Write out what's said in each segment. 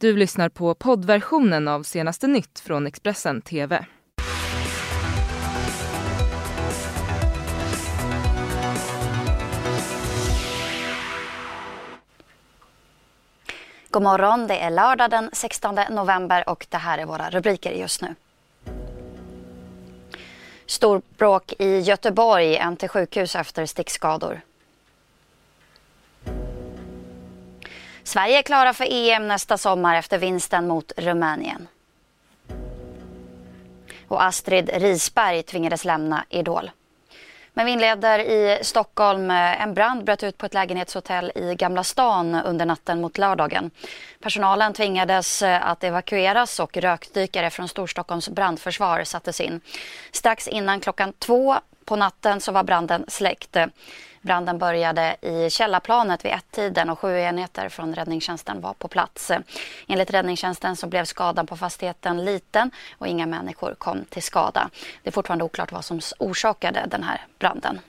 Du lyssnar på poddversionen av senaste nytt från Expressen TV. God morgon, det är lördag den 16 november och det här är våra rubriker just nu. Storbråk i Göteborg, en till sjukhus efter stickskador. Sverige är klara för EM nästa sommar efter vinsten mot Rumänien. Och Astrid Risberg tvingades lämna Idol. Men vi inleder i Stockholm. En brand bröt ut på ett lägenhetshotell i Gamla stan under natten mot lördagen. Personalen tvingades eh, att evakueras och rökdykare från Storstockholms brandförsvar sattes in. Strax innan klockan två på natten så var branden släckt. Branden började i källarplanet vid ett-tiden och sju enheter från räddningstjänsten var på plats. Enligt räddningstjänsten så blev skadan på fastigheten liten och inga människor kom till skada. Det är fortfarande oklart vad som orsakade den här branden.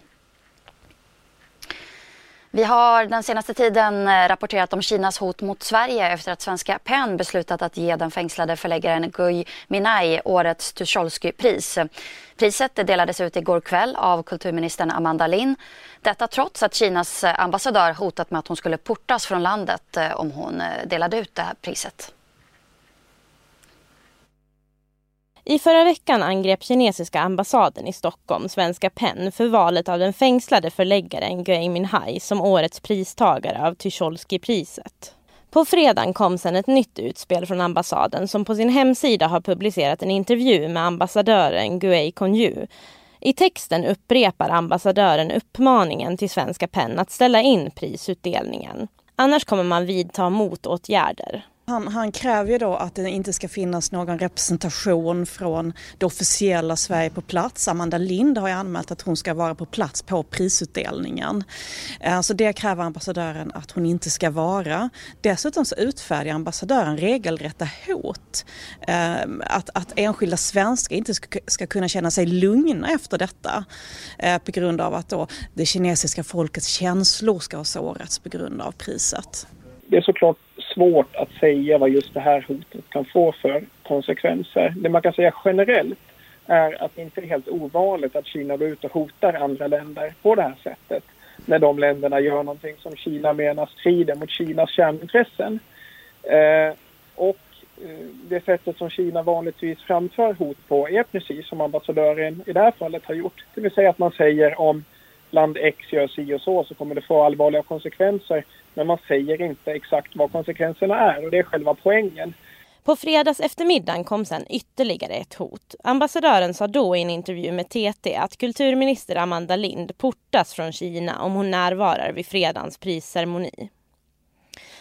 Vi har den senaste tiden eh, rapporterat om Kinas hot mot Sverige efter att svenska PEN beslutat att ge den fängslade förläggaren Gui Minai årets Tucholsky-pris. Priset delades ut igår kväll av kulturministern Amanda Lind. Detta trots att Kinas eh, ambassadör hotat med att hon skulle portas från landet eh, om hon delade ut det här priset. I förra veckan angrep kinesiska ambassaden i Stockholm Svenska PEN för valet av den fängslade förläggaren Gui Minhai som årets pristagare av Tucholsky-priset. På fredagen kom sedan ett nytt utspel från ambassaden som på sin hemsida har publicerat en intervju med ambassadören Gui Konju. I texten upprepar ambassadören uppmaningen till Svenska PEN att ställa in prisutdelningen. Annars kommer man vidta motåtgärder. Han, han, kräver ju då att det inte ska finnas någon representation från det officiella Sverige på plats. Amanda Lind har ju anmält att hon ska vara på plats på prisutdelningen. Eh, så det kräver ambassadören att hon inte ska vara. Dessutom så utfärdar ambassadören regelrätta hot. Eh, att, att enskilda svenskar inte ska, ska kunna känna sig lugna efter detta. Eh, på grund av att då det kinesiska folkets känslor ska ha sårats på grund av priset. Det är såklart svårt att säga vad just det här hotet kan få för konsekvenser. Det man kan säga generellt är att det inte är helt ovanligt att Kina går ut och hotar andra länder på det här sättet. När de länderna gör någonting som Kina menar strider mot Kinas kärnintressen. Eh, och eh, det sättet som Kina vanligtvis framför hot på är precis som ambassadören i det här fallet har gjort. Det vill säga att man säger om land X gör si och så så kommer det få allvarliga konsekvenser men man säger inte exakt vad konsekvenserna är och det är själva poängen. På fredags eftermiddagen kom sedan ytterligare ett hot. Ambassadören sa då i en intervju med TT att kulturminister Amanda Lind portas från Kina om hon närvarar vid fredagens prisceremoni.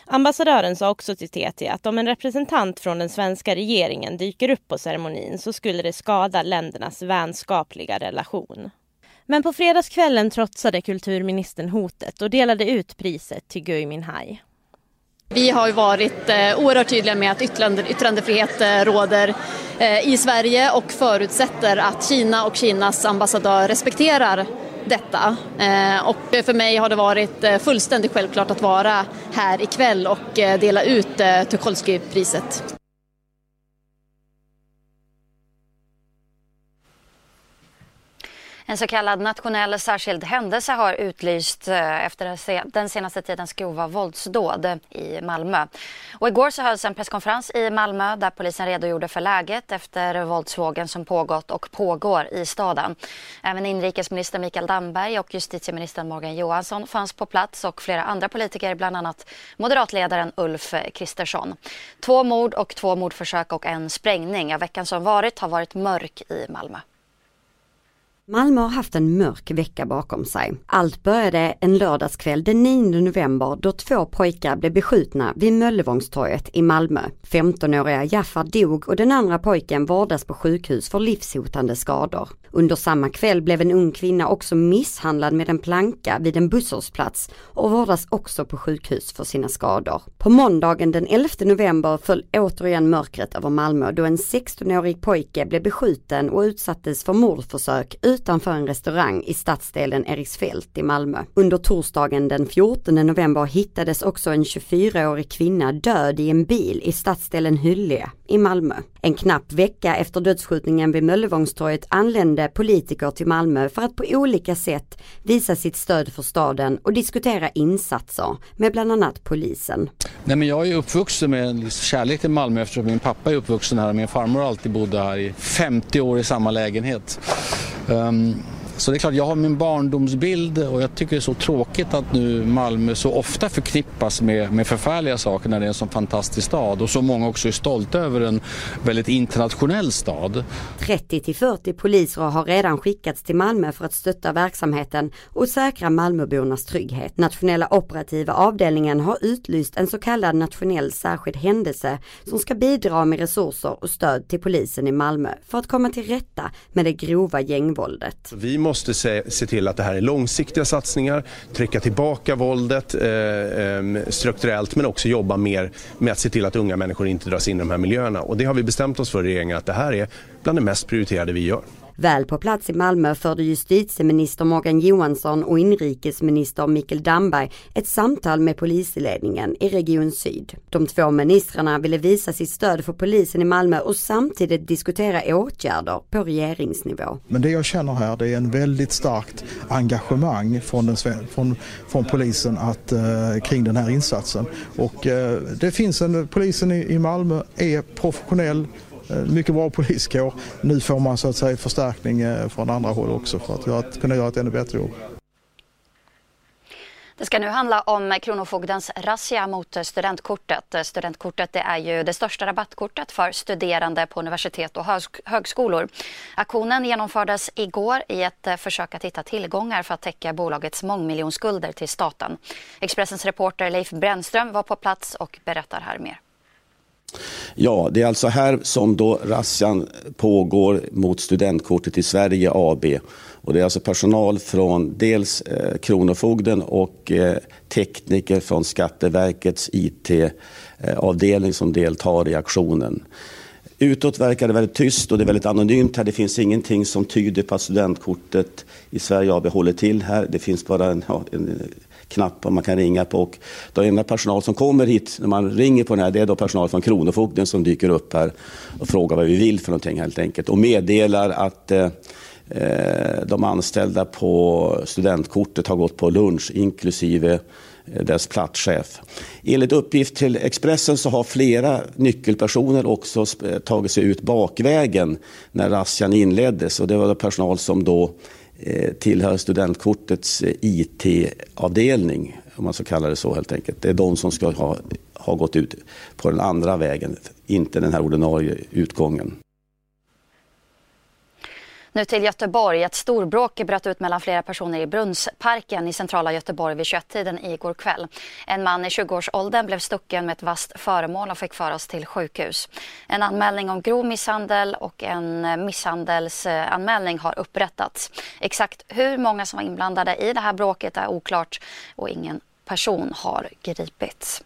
Ambassadören sa också till TT att om en representant från den svenska regeringen dyker upp på ceremonin så skulle det skada ländernas vänskapliga relation. Men på fredagskvällen trotsade kulturministern hotet och delade ut priset till Gui Minhai. Vi har varit eh, oerhört tydliga med att yttrandefrihet eh, råder eh, i Sverige och förutsätter att Kina och Kinas ambassadör respekterar detta. Eh, och för mig har det varit fullständigt självklart att vara här ikväll och dela ut Tucholskypriset. En så kallad nationell särskild händelse har utlyst eh, efter den senaste tidens grova våldsdåd i Malmö. Och igår så hölls en presskonferens i Malmö där polisen redogjorde för läget efter våldsvågen som pågått och pågår i staden. Även inrikesminister Mikael Damberg och justitieminister Morgan Johansson fanns på plats och flera andra politiker, bland annat moderatledaren Ulf Kristersson. Två mord och två mordförsök och en sprängning. Ja, veckan som varit har varit mörk i Malmö. Malmö har haft en mörk vecka bakom sig. Allt började en lördagskväll den 9 november då två pojkar blev beskjutna vid Möllevångstorget i Malmö. 15-åriga Jaffar dog och den andra pojken vårdas på sjukhus för livshotande skador. Under samma kväll blev en ung kvinna också misshandlad med en planka vid en busshållplats och vårdas också på sjukhus för sina skador. På måndagen den 11 november föll återigen mörkret över Malmö då en 16-årig pojke blev beskjuten och utsattes för mordförsök utanför en restaurang i stadsdelen Eriksfält i Malmö. Under torsdagen den 14 november hittades också en 24-årig kvinna död i en bil i stadsdelen Hyllie i Malmö. En knapp vecka efter dödsskjutningen vid Möllevångstorget anlände politiker till Malmö för att på olika sätt visa sitt stöd för staden och diskutera insatser med bland annat polisen. Nej, men jag är uppvuxen med en kärlek till Malmö eftersom min pappa är uppvuxen här och min farmor alltid bodde här i 50 år i samma lägenhet. Um, så det är klart, jag har min barndomsbild och jag tycker det är så tråkigt att nu Malmö så ofta förknippas med, med förfärliga saker när det är en så fantastisk stad och så många också är stolta över en väldigt internationell stad. 30 till 40 poliser har redan skickats till Malmö för att stötta verksamheten och säkra Malmöbornas trygghet. Nationella operativa avdelningen har utlyst en så kallad nationell särskild händelse som ska bidra med resurser och stöd till polisen i Malmö för att komma till rätta med det grova gängvåldet. Vi måste se, se till att det här är långsiktiga satsningar, trycka tillbaka våldet eh, eh, strukturellt men också jobba mer med att se till att unga människor inte dras in i de här miljöerna. Och det har vi bestämt oss för i regeringen att det här är bland det mest prioriterade vi gör. Väl på plats i Malmö förde justitieminister Morgan Johansson och inrikesminister Mikael Damberg ett samtal med polisledningen i Region Syd. De två ministrarna ville visa sitt stöd för polisen i Malmö och samtidigt diskutera åtgärder på regeringsnivå. Men det jag känner här det är en väldigt starkt engagemang från, den, från, från polisen att, eh, kring den här insatsen. Och eh, det finns en, polisen i, i Malmö är professionell Eh, mycket bra poliskår. Nu får man så att säga förstärkning eh, från andra håll också för att, göra, kunna göra ett ännu bättre jobb. Det ska nu handla om Kronofogdens razzia mot studentkortet. Studentkortet det är ju det största rabattkortet för studerande på universitet och högskolor. Aktionen genomfördes igår i ett eh, försök att hitta tillgångar för att täcka bolagets mångmiljonskulder till staten. Expressens reporter Leif Brännström var på plats och berättar här mer. Ja, det är alltså här som då razzian pågår mot studentkortet i Sverige AB. Och det är alltså personal från dels eh, Kronofogden och eh, tekniker från Skatteverkets IT-avdelning som deltar i aktionen. Utåt verkar det väldigt tyst och det är väldigt anonymt här. Det finns ingenting som tyder på att studentkortet i Sverige AB håller till här. Det finns bara en, ja, en knappar man kan ringa på. Och den enda personal som kommer hit när man ringer på den här, det är då personal från Kronofogden som dyker upp här och frågar vad vi vill för någonting helt enkelt. Och meddelar att eh, eh de anställda på studentkortet har gått på lunch inklusive eh, dess platschef. Enligt uppgift till Expressen så har flera nyckelpersoner också tagit sig ut bakvägen när razzian inleddes. Och det var personal som då Eh, Eh, tillhör studentkortets eh, IT-avdelning, om man så kallar det så helt enkelt. Det är de som ska ha, ha gått ut på den andra vägen, inte den här ordinarie utgången. Nu till Göteborg. Ett storbråk bröt ut mellan flera personer i Brunnsparken i centrala Göteborg vid 21-tiden igår kväll. En man i 20-årsåldern blev stucken med ett vasst föremål och fick föras till sjukhus. En anmälning om grov misshandel och en misshandelsanmälning har upprättats. Exakt hur många som var inblandade i det här bråket är oklart och ingen person har gripits.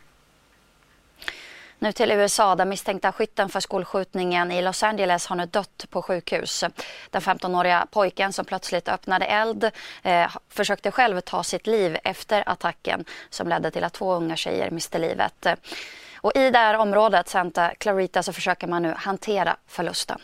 Nu till USA där misstänkta skytten för skolskjutningen i Los Angeles har nu dött på sjukhus. Den 15-åriga pojken som plötsligt öppnade eld eh, försökte själv ta sitt liv efter attacken som ledde till att två unga tjejer miste livet. Och I det här området, Santa Clarita, så försöker man nu hantera förlusten.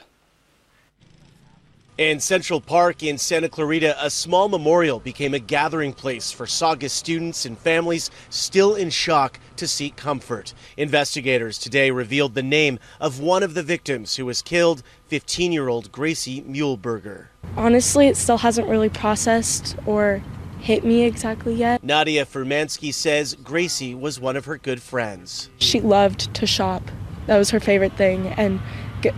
In Central Park in Santa Clarita, a small memorial became a gathering place for Saugus students and families still in shock to seek comfort. Investigators today revealed the name of one of the victims who was killed, 15 year old Gracie Muehlberger. Honestly, it still hasn't really processed or hit me exactly yet. Nadia Furmansky says Gracie was one of her good friends. She loved to shop, that was her favorite thing. And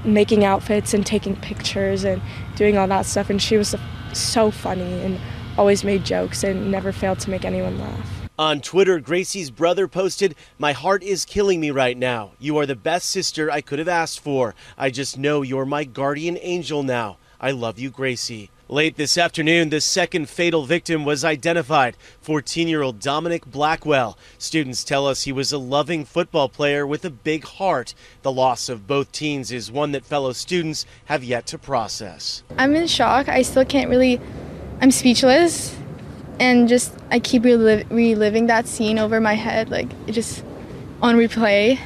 making outfits and taking pictures and doing all that stuff. And she was so funny and always made jokes and never failed to make anyone laugh. On Twitter, Gracie's brother posted, My heart is killing me right now. You are the best sister I could have asked for. I just know you're my guardian angel now. I love you, Gracie. Late this afternoon, the second fatal victim was identified 14 year old Dominic Blackwell. Students tell us he was a loving football player with a big heart. The loss of both teens is one that fellow students have yet to process. I'm in shock. I still can't really, I'm speechless. And just, I keep reliv- reliving that scene over my head, like, it just on replay.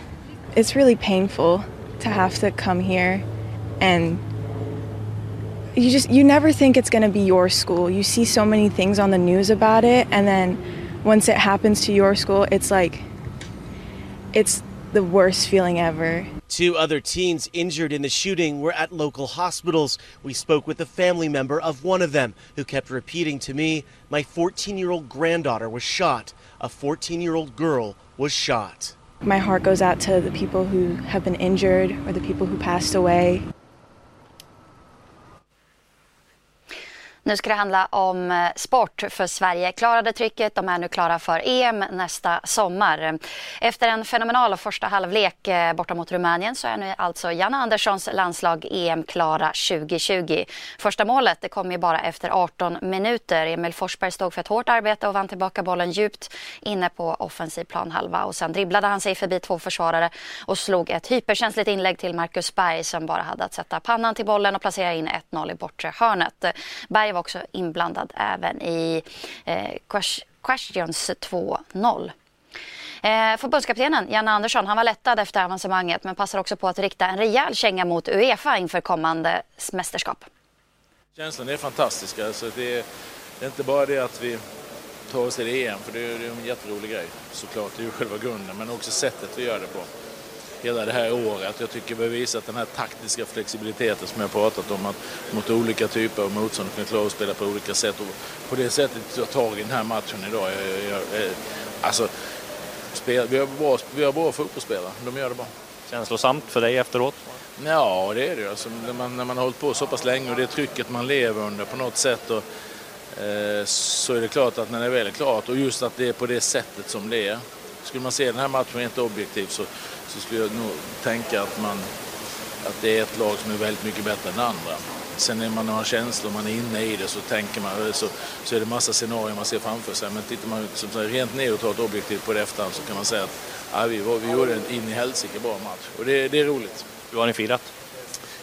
It's really painful to have to come here and you just you never think it's going to be your school. You see so many things on the news about it and then once it happens to your school, it's like it's the worst feeling ever. Two other teens injured in the shooting were at local hospitals. We spoke with a family member of one of them who kept repeating to me, My 14 year old granddaughter was shot. A 14 year old girl was shot. My heart goes out to the people who have been injured or the people who passed away. Nu ska det handla om eh, sport för Sverige. Klarade trycket, de är nu klara för EM nästa sommar. Efter en fenomenal första halvlek eh, borta mot Rumänien så är nu alltså Janne Anderssons landslag EM-klara 2020. Första målet det kom ju bara efter 18 minuter. Emil Forsberg stod för ett hårt arbete och vann tillbaka bollen djupt inne på offensiv planhalva och sen dribblade han sig förbi två försvarare och slog ett hyperkänsligt inlägg till Marcus Berg som bara hade att sätta pannan till bollen och placera in 1-0 i bortre hörnet. Berg var också inblandad även i eh, Questions 2-0. Eh, förbundskaptenen Janne Andersson han var lättad efter avancemanget men passar också på att rikta en rejäl känga mot Uefa inför kommande mästerskap. Känslan är fantastisk. Alltså det, är, det är inte bara det att vi tar oss till EM, för det är, det är en jätterolig grej såklart. Det är ju själva grunden, men också sättet vi gör det på hela det här året. Jag tycker vi har visat den här taktiska flexibiliteten som jag pratat om. Att mot olika typer av motstånd kunna klara att spela på olika sätt. Och på det sättet ta tag i den här matchen idag. Jag, jag, jag, alltså, spel, vi, har bra, vi har bra fotbollsspelare. De gör det bra. Känslosamt för dig efteråt? Ja, det är det. Alltså, när, man, när man har hållit på så pass länge och det trycket man lever under på något sätt. Och, eh, så är det klart att när det väl är klart och just att det är på det sättet som det är. Skulle man se den här matchen rent objektivt så så skulle jag nog tänka att, man, att det är ett lag som är väldigt mycket bättre än andra. Sen när man har känslor, man är inne i det, så tänker man, så, så är det massa scenarier man ser framför sig. Men tittar man som sagt, rent neutralt objektivt på det efterhand så kan man säga att ja, vi, var, vi gjorde en in i helsike bra match. Och det, det är roligt. Hur har ni firat?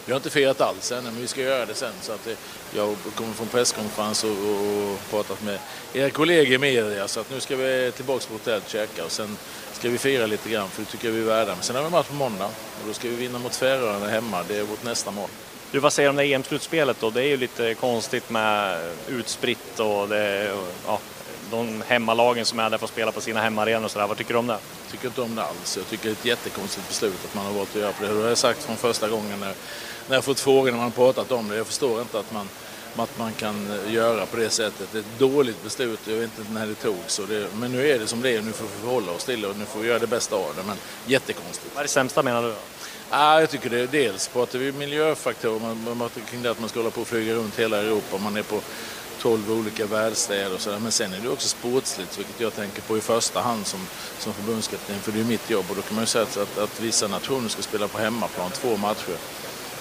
Vi har inte firat alls än, men vi ska göra det sen. Så att det, jag kommer från presskonferens och, och, och pratat med era kollegor i media. Så att nu ska vi tillbaka på hotellet och käka och sen ska vi fira lite grann för det tycker jag vi är värda. Men sen har vi match på måndag och då ska vi vinna mot Färöarna hemma. Det är vårt nästa mål. Du, vad säger du om det EM-slutspelet då? Det är ju lite konstigt med utspritt och det, ja, de hemmalagen som är där får spela på sina hemmaarenor och sådär. Vad tycker du om det? Jag tycker inte om det alls. Jag tycker det är ett jättekonstigt beslut att man har valt att göra på det. Det har jag sagt från första gången när, när jag fått frågor när man pratat om det. Jag förstår inte att man att man kan göra på det sättet. Det är ett dåligt beslut, jag vet inte när det togs. Det, men nu är det som det är, nu får vi förhålla oss till det och nu får vi göra det bästa av det. Men jättekonstigt. Vad är det sämsta menar du? Ah, jag tycker det dels pratar vi miljöfaktorer, kring det att man ska hålla på och flyga runt hela Europa. Man är på 12 olika världsstäder och sådär. Men sen är det också sportsligt, vilket jag tänker på i första hand som, som förbundskapten, för det är mitt jobb. Och då kan man ju säga att, att vissa nationer ska spela på hemmaplan två matcher.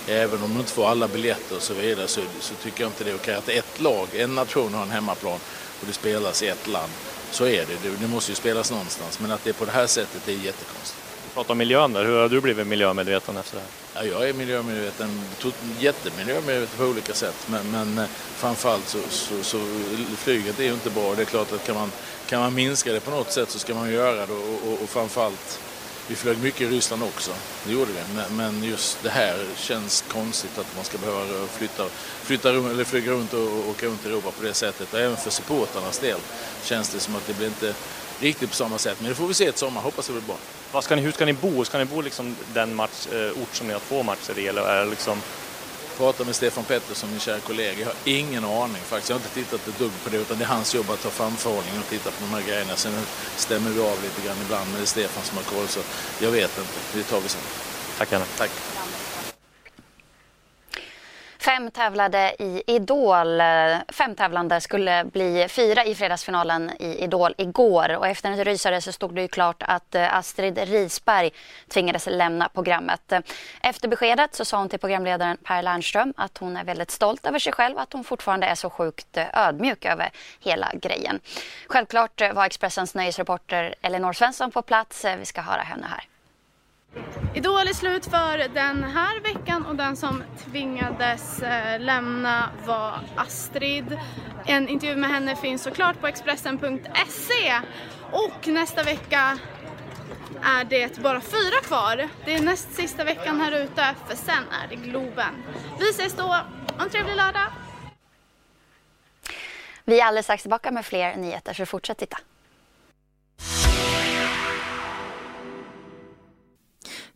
Även om du inte får alla biljetter och så vidare så, så tycker jag inte det är okej att ett lag, en nation har en hemmaplan och det spelas i ett land. Så är det, det, det måste ju spelas någonstans. Men att det är på det här sättet det är jättekonstigt. Du pratar om miljön där, hur har du blivit miljömedveten efter det här? Ja, jag är miljömedveten, jättemiljömedveten på olika sätt. Men, men eh, framförallt så, så, så, flyget är ju inte bra. Det är klart att kan man, kan man minska det på något sätt så ska man göra det och, och, och framförallt vi flög mycket i Ryssland också, det gjorde vi. Men just det här känns konstigt att man ska behöva flytta, flytta eller flyga runt och åka runt i Europa på det sättet. Och även för supportarnas del känns det som att det blir inte riktigt på samma sätt. Men det får vi se ett sommar, hoppas det blir bra. Vad ska ni, hur ska ni bo? Ska ni bo liksom den match, eh, ort som ni har två matcher i? Eller är det liksom prata med Stefan Pettersson, min kära kollega. Jag har ingen aning faktiskt. Jag har inte tittat ett dugg på det utan det är hans jobb att ta fram förhållningen och titta på de här grejerna. Sen stämmer vi av lite grann ibland men det är Stefan som har koll så jag vet inte. Det tar vi sen. Tack Anna. Tack. Fem tävlade i Idol. Fem tävlande skulle bli fyra i fredagsfinalen i Idol igår. Och efter en rysare så stod det ju klart att eh, Astrid Risberg tvingades lämna programmet. Efter beskedet så sa hon till programledaren Per Lernström att hon är väldigt stolt över sig själv att hon fortfarande är så sjukt eh, ödmjuk över hela grejen. Självklart eh, var Expressens nöjesreporter Elinor Svensson på plats. Vi ska höra henne här. Idol är slut för den här veckan och den som tvingades eh, lämna var Astrid. En intervju med henne finns såklart på Expressen.se och nästa vecka är det bara fyra kvar. Det är näst sista veckan här ute för sen är det Globen. Vi ses då. Ha en trevlig lördag. Vi är alldeles strax tillbaka med fler nyheter så fortsätt titta.